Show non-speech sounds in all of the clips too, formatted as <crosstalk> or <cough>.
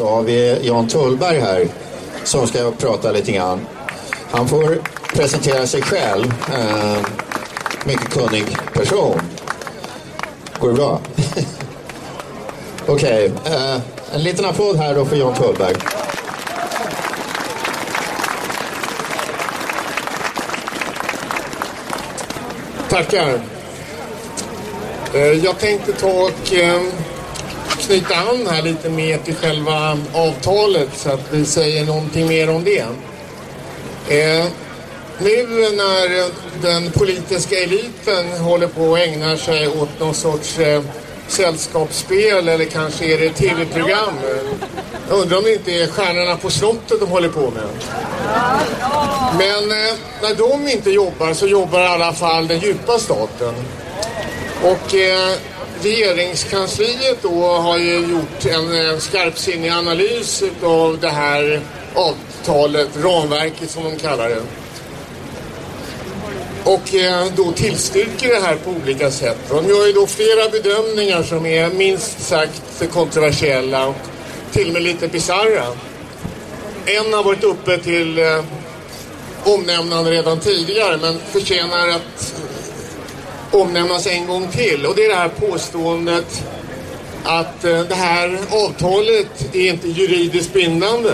så har vi Jan Tullberg här som ska prata lite grann. Han får presentera sig själv. Eh, mycket kunnig person. Går det bra? <laughs> Okej, okay. eh, en liten applåd här då för Jan Tullberg. Tackar. Eh, jag tänkte ta och eh, knyta an här lite mer till själva avtalet så att vi säger någonting mer om det. Eh, nu när den politiska eliten håller på och ägnar sig åt någon sorts eh, sällskapsspel eller kanske är det tv-program. Jag undrar om det inte är Stjärnorna på slottet de håller på med. Men eh, när de inte jobbar så jobbar i alla fall den djupa staten. Och eh, regeringskansliet då har ju gjort en skarpsinnig analys av det här avtalet, ramverket som de kallar det. Och eh, då tillstyrker det här på olika sätt. De gör ju då flera bedömningar som är minst sagt kontroversiella och till och med lite bisarra. En har varit uppe till eh, omnämnande redan tidigare men förtjänar att omnämnas en gång till och det är det här påståendet att eh, det här avtalet är inte juridiskt bindande.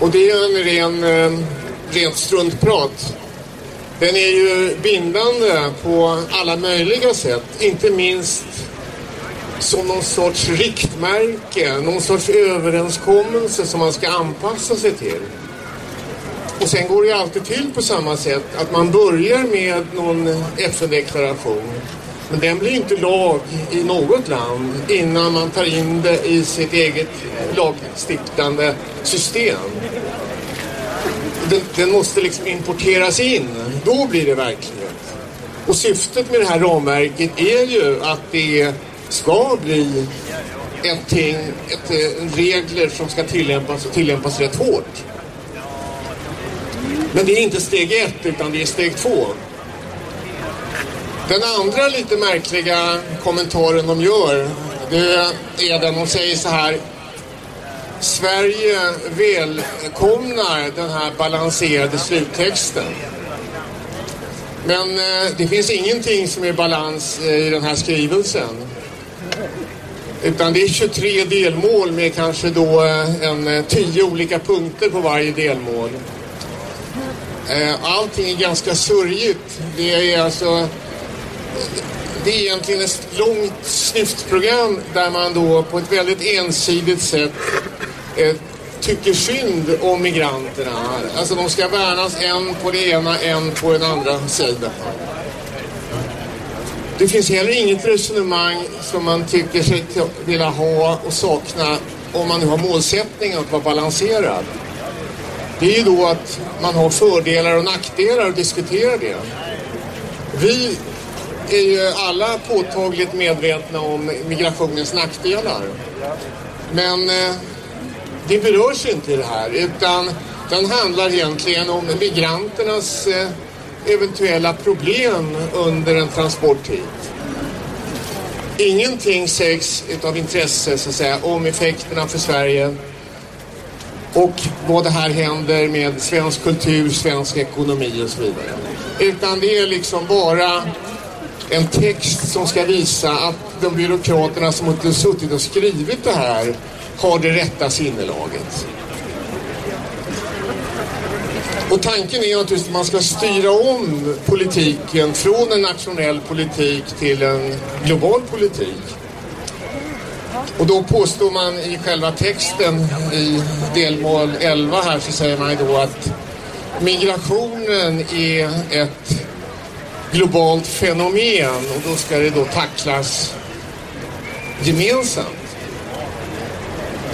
Och det är en ren, eh, rent struntprat. Den är ju bindande på alla möjliga sätt, inte minst som någon sorts riktmärke, någon sorts överenskommelse som man ska anpassa sig till. Och sen går det alltid till på samma sätt att man börjar med någon FN-deklaration. Men den blir inte lag i något land innan man tar in det i sitt eget lagstiftande system. Den, den måste liksom importeras in. Då blir det verklighet. Och syftet med det här ramverket är ju att det ska bli ett, ett, eh, regler som ska tillämpas och tillämpas rätt hårt. Men det är inte steg ett utan det är steg två. Den andra lite märkliga kommentaren de gör det är den de säger så här Sverige välkomnar den här balanserade sluttexten. Men eh, det finns ingenting som är balans eh, i den här skrivelsen. Utan det är 23 delmål med kanske då eh, en 10 olika punkter på varje delmål. Eh, allting är ganska sörjigt. Det är alltså... Det är egentligen ett långt snyftprogram där man då på ett väldigt ensidigt sätt eh, tycker synd om migranterna. Alltså de ska värnas en på det ena, en på den andra sidan. Det finns heller inget resonemang som man tycker sig vilja ha och sakna om man nu har målsättningen att vara balanserad det är ju då att man har fördelar och nackdelar och diskuterar det. Vi är ju alla påtagligt medvetna om migrationens nackdelar. Men eh, det berörs inte i det här utan den handlar egentligen om migranternas eh, eventuella problem under en transport hit. Ingenting sägs av intresse så att säga, om effekterna för Sverige och vad det här händer med svensk kultur, svensk ekonomi och så vidare. Utan det är liksom bara en text som ska visa att de byråkraterna som har suttit och skrivit det här har det rätta sinnelaget. Och tanken är naturligtvis att man ska styra om politiken från en nationell politik till en global politik. Och då påstår man i själva texten i delmål 11 här så säger man ju då att migrationen är ett globalt fenomen och då ska det då tacklas gemensamt.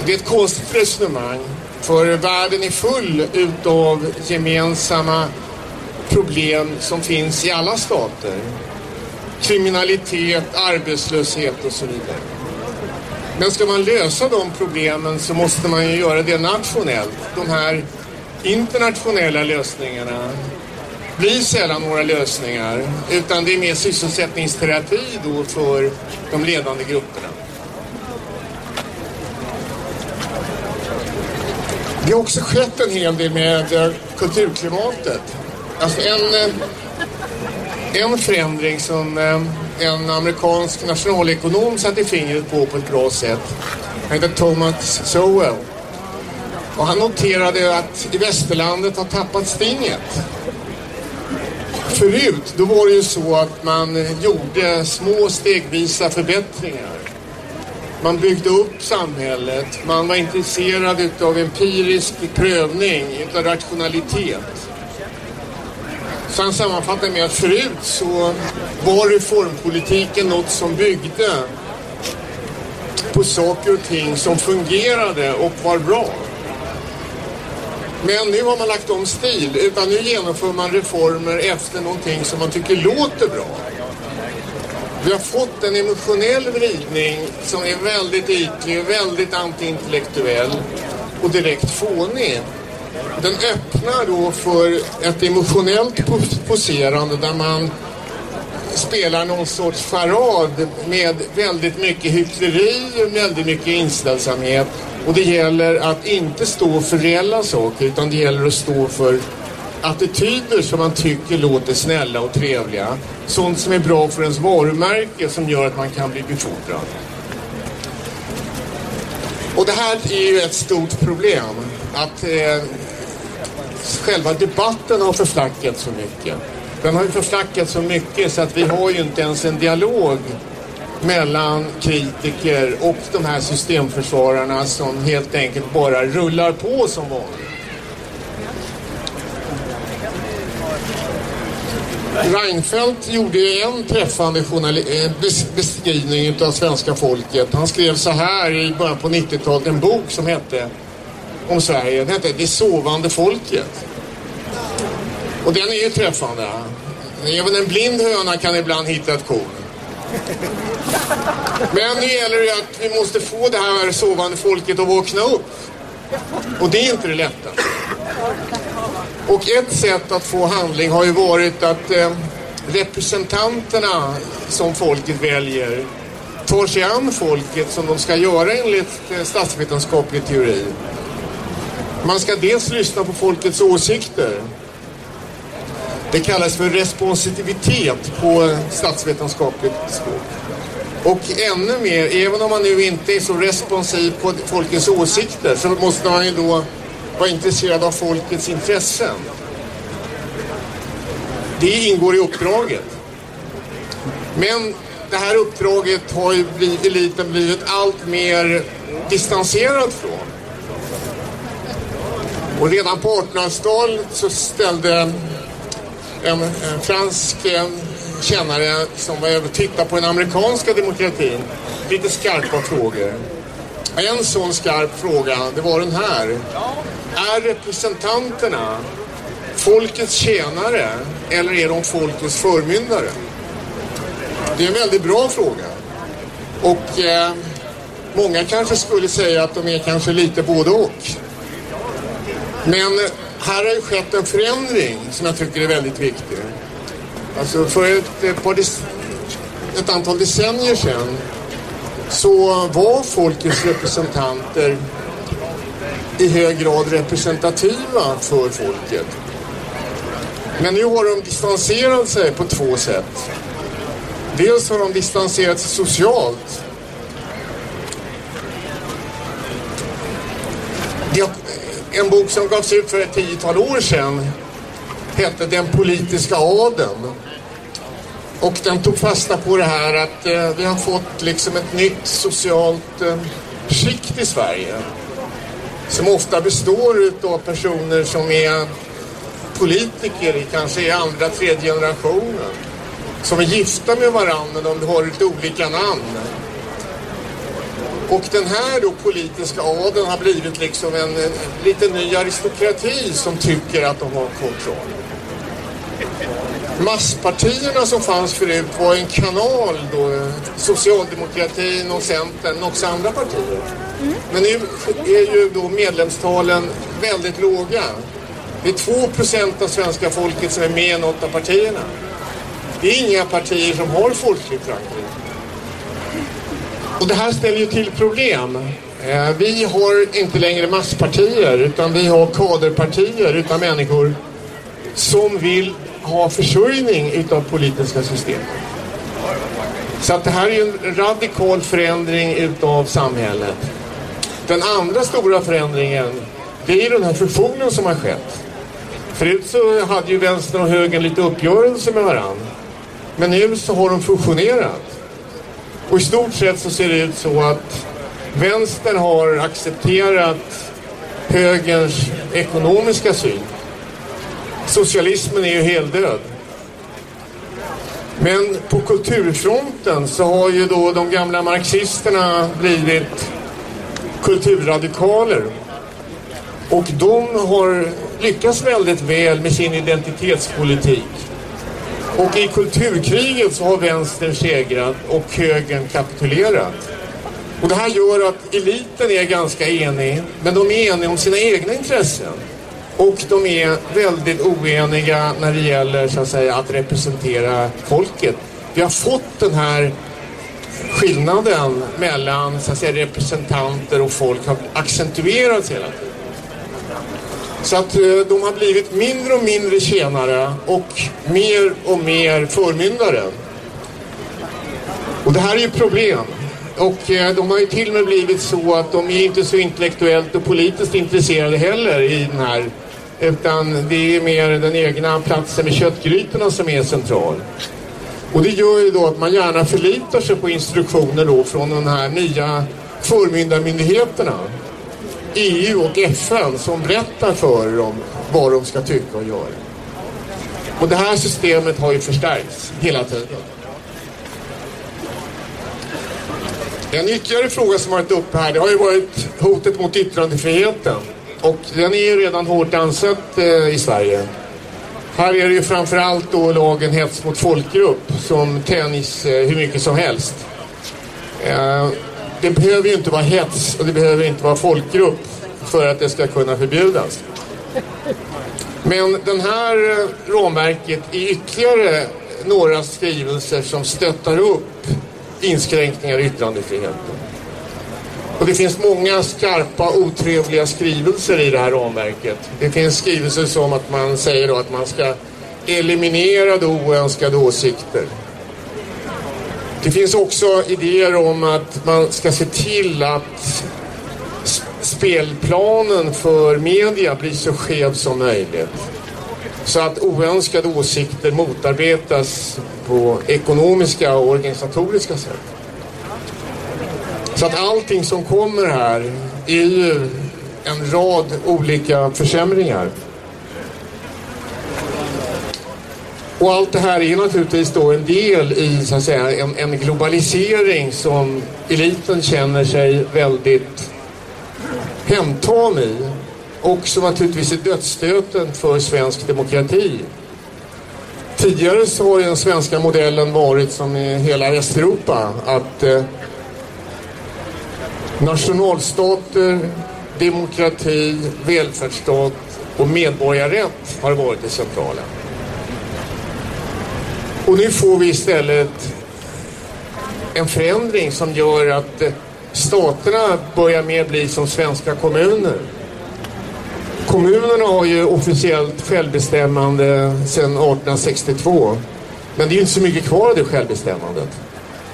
Det är ett konstigt resonemang för världen är full utav gemensamma problem som finns i alla stater. Kriminalitet, arbetslöshet och så vidare. Men ska man lösa de problemen så måste man ju göra det nationellt. De här internationella lösningarna blir sällan några lösningar utan det är mer sysselsättningsterapi då för de ledande grupperna. Det har också skett en hel del med eh, kulturklimatet. Alltså en, eh, en förändring som eh, en amerikansk nationalekonom satte fingret på på ett bra sätt. Han heter Thomas Sowell. Och han noterade att i västerlandet har tappat stinget. Förut, då var det ju så att man gjorde små stegvisa förbättringar. Man byggde upp samhället, man var intresserad av empirisk prövning, av rationalitet. Så han sammanfattar med att förut så var reformpolitiken något som byggde på saker och ting som fungerade och var bra. Men nu har man lagt om stil, utan nu genomför man reformer efter någonting som man tycker låter bra. Vi har fått en emotionell vridning som är väldigt ytlig, väldigt antiintellektuell och direkt fånig. Den öppnar då för ett emotionellt poserande där man spelar någon sorts charad med väldigt mycket hyckleri och väldigt mycket inställsamhet. Och det gäller att inte stå för reella saker utan det gäller att stå för attityder som man tycker låter snälla och trevliga. Sånt som är bra för ens varumärke som gör att man kan bli befordrad. Och det här är ju ett stort problem. Att eh, själva debatten har förflackat så mycket. Den har ju förflackat så mycket så att vi har ju inte ens en dialog mellan kritiker och de här systemförsvararna som helt enkelt bara rullar på som vanligt. Reinfeldt gjorde en träffande eh, beskrivning av svenska folket. Han skrev så här i början på 90-talet, en bok som hette om Sverige. Den hette Det sovande folket. Och den är ju träffande. Även en blind höna kan ibland hitta ett korn. Men nu gäller det att vi måste få det här sovande folket att vakna upp. Och det är inte det lätta. Och ett sätt att få handling har ju varit att eh, representanterna som folket väljer tar sig an folket som de ska göra enligt eh, statsvetenskaplig teori. Man ska dels lyssna på folkets åsikter. Det kallas för responsivitet på statsvetenskapligt språk. Och ännu mer, även om man nu inte är så responsiv på folkets åsikter så måste man ju då vara intresserad av folkets intressen. Det ingår i uppdraget. Men det här uppdraget har ju blivit, eliten blivit allt mer distanserad från. Och redan på 1800-talet så ställde en, en fransk kännare som var över titta tittade på den amerikanska demokratin lite skarpa frågor. En sån skarp fråga, det var den här. Är representanterna folkets tjänare eller är de folkets förmyndare? Det är en väldigt bra fråga. Och eh, många kanske skulle säga att de är kanske lite både och. Men här har ju skett en förändring som jag tycker är väldigt viktig. Alltså för ett, par ett antal decennier sedan så var folkets representanter i hög grad representativa för folket. Men nu har de distanserat sig på två sätt. Dels har de distanserat sig socialt. En bok som gavs ut för ett tiotal år sedan hette Den politiska adeln. Och den tog fasta på det här att eh, vi har fått liksom ett nytt socialt eh, skikt i Sverige. Som ofta består av personer som är politiker, kanske i andra, tredje generationen. Som är gifta med varandra, de har lite olika namn. Och den här då politiska adeln har blivit liksom en, en lite ny aristokrati som tycker att de har kontroll masspartierna som fanns förut var en kanal då, socialdemokratin och Centern men också andra partier. Mm. Men nu är ju då medlemstalen väldigt låga. Det är 2 procent av svenska folket som är med i något av partierna. Det är inga partier som har folklig förankring. Och det här ställer ju till problem. Eh, vi har inte längre masspartier utan vi har kaderpartier utan människor som vill ha försörjning utav politiska system. Så att det här är ju en radikal förändring utav samhället. Den andra stora förändringen det är ju den här fusionen som har skett. Förut så hade ju vänstern och högern lite uppgörelse med varandra. Men nu så har de fusionerat. Och i stort sett så ser det ut så att vänstern har accepterat högerns ekonomiska syn. Socialismen är ju heldöd. Men på kulturfronten så har ju då de gamla marxisterna blivit kulturradikaler. Och de har lyckats väldigt väl med sin identitetspolitik. Och i kulturkriget så har vänstern segrat och högern kapitulerat. Och det här gör att eliten är ganska enig, men de är eniga om sina egna intressen. Och de är väldigt oeniga när det gäller så att, säga, att representera folket. Vi har fått den här skillnaden mellan så att säga, representanter och folk har accentuerats hela tiden. Så att eh, de har blivit mindre och mindre tjänare och mer och mer förmyndare. Och det här är ju problem. Och eh, de har ju till och med blivit så att de är inte så intellektuellt och politiskt intresserade heller i den här. Utan det är mer den egna platsen med köttgrytorna som är central. Och det gör ju då att man gärna förlitar sig på instruktioner då från de här nya förmyndarmyndigheterna. EU och FN som berättar för dem vad de ska tycka och göra. Och det här systemet har ju förstärkts hela tiden. En ytterligare fråga som varit uppe här, det har ju varit hotet mot yttrandefriheten. Och den är ju redan hårt ansett eh, i Sverige. Här är det ju framförallt då lagen hets mot folkgrupp som tänjs eh, hur mycket som helst. Eh, det behöver ju inte vara hets och det behöver inte vara folkgrupp för att det ska kunna förbjudas. Men den här eh, ramverket är ytterligare några skrivelser som stöttar upp inskränkningar i yttrandefriheten. Och det finns många skarpa, otrevliga skrivelser i det här ramverket. Det finns skrivelser som att man säger då att man ska eliminera då oönskade åsikter. Det finns också idéer om att man ska se till att spelplanen för media blir så skev som möjligt. Så att oönskade åsikter motarbetas på ekonomiska och organisatoriska sätt. Så att allting som kommer här är ju en rad olika försämringar. Och allt det här är naturligtvis då en del i så att säga, en, en globalisering som eliten känner sig väldigt hemtam i. Och som naturligtvis är dödsstöten för svensk demokrati. Tidigare så har den svenska modellen varit som i hela Västeuropa att eh, nationalstater, demokrati, välfärdsstat och medborgarrätt har varit det centrala. Och nu får vi istället en förändring som gör att eh, staterna börjar mer bli som svenska kommuner. Kommunerna har ju officiellt självbestämmande sedan 1862. Men det är ju inte så mycket kvar av det självbestämmandet.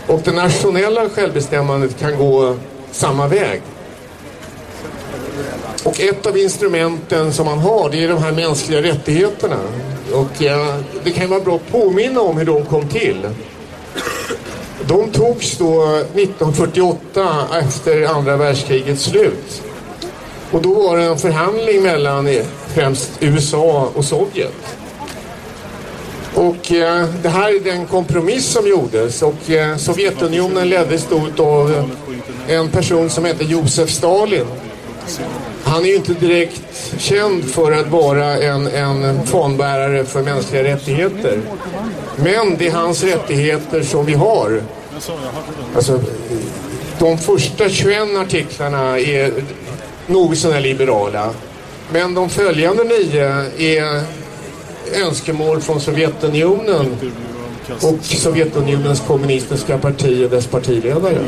Och det nationella självbestämmandet kan gå samma väg. Och ett av instrumenten som man har det är de här mänskliga rättigheterna. Och eh, det kan vara bra att påminna om hur de kom till. De togs då 1948 efter andra världskrigets slut. Och då var det en förhandling mellan eh, främst USA och Sovjet. Och eh, det här är den kompromiss som gjordes och eh, Sovjetunionen leddes då av en person som hette Josef Stalin. Han är ju inte direkt känd för att vara en, en fanbärare för mänskliga rättigheter. Men det är hans rättigheter som vi har. Alltså, de första 21 artiklarna är något sådär liberala. Men de följande nio är önskemål från Sovjetunionen och Sovjetunionens kommunistiska parti och dess partiledare.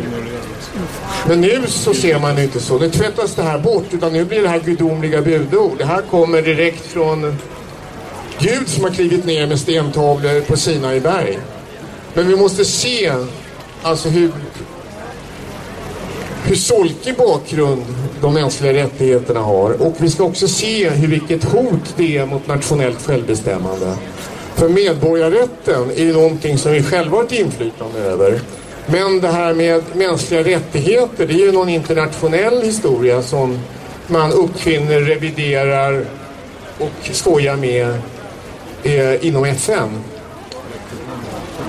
Men nu så ser man inte så. Nu tvättas det här bort utan nu blir det här gudomliga budord. Det här kommer direkt från Gud som har klivit ner med stentavlor på Sinai berg. Men vi måste se alltså hur, hur solkig bakgrund de mänskliga rättigheterna har. Och vi ska också se hur vilket hot det är mot nationellt självbestämmande. För medborgarrätten är ju någonting som vi själva har ett inflytande över. Men det här med mänskliga rättigheter, det är ju någon internationell historia som man uppfinner, reviderar och skojar med eh, inom FN.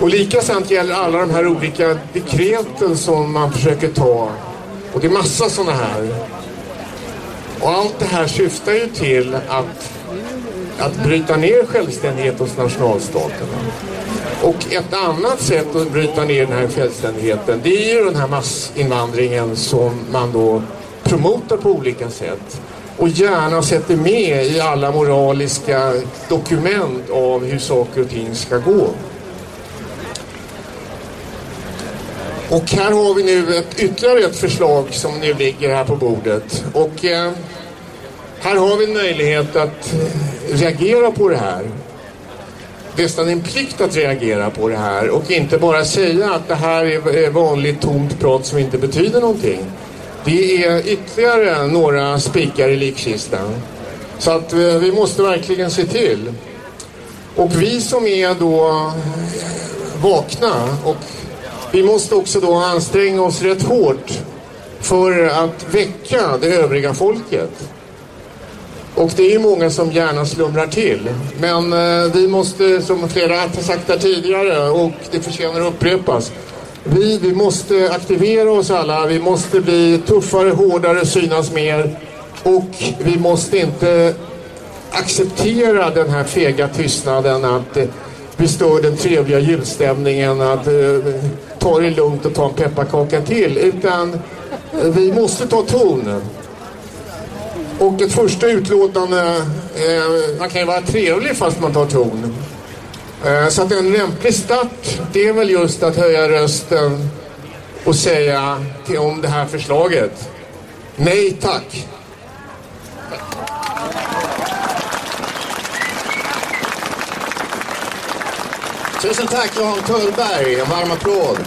Och lika sant gäller alla de här olika dekreten som man försöker ta. Och det är massa sådana här. Och allt det här syftar ju till att, att bryta ner självständighet hos nationalstaterna. Och ett annat sätt att bryta ner den här självständigheten det är ju den här massinvandringen som man då promotar på olika sätt och gärna sätter med i alla moraliska dokument av hur saker och ting ska gå. Och här har vi nu ett, ytterligare ett förslag som nu ligger här på bordet. Och eh, här har vi en möjlighet att reagera på det här. Nästan en plikt att reagera på det här och inte bara säga att det här är vanligt tomt prat som inte betyder någonting. Det är ytterligare några spikar i likkistan. Så att eh, vi måste verkligen se till. Och vi som är då eh, vakna och vi måste också då anstränga oss rätt hårt för att väcka det övriga folket. Och det är ju många som gärna slumrar till. Men eh, vi måste, som flera har sagt här tidigare, och det förtjänar att upprepas. Vi, vi måste aktivera oss alla. Vi måste bli tuffare, hårdare, synas mer. Och vi måste inte acceptera den här fega tystnaden att eh, vi stör den trevliga julstämningen, att eh, ta det lugnt och ta en pepparkaka till. Utan eh, vi måste ta ton. Och ett första utlåtande, eh, man kan ju vara trevlig fast man tar ton. Eh, så att en lämplig start, det är väl just att höja rösten och säga till, om det här förslaget. Nej tack. Tusen tack Jan Kullberg, en varm applåd.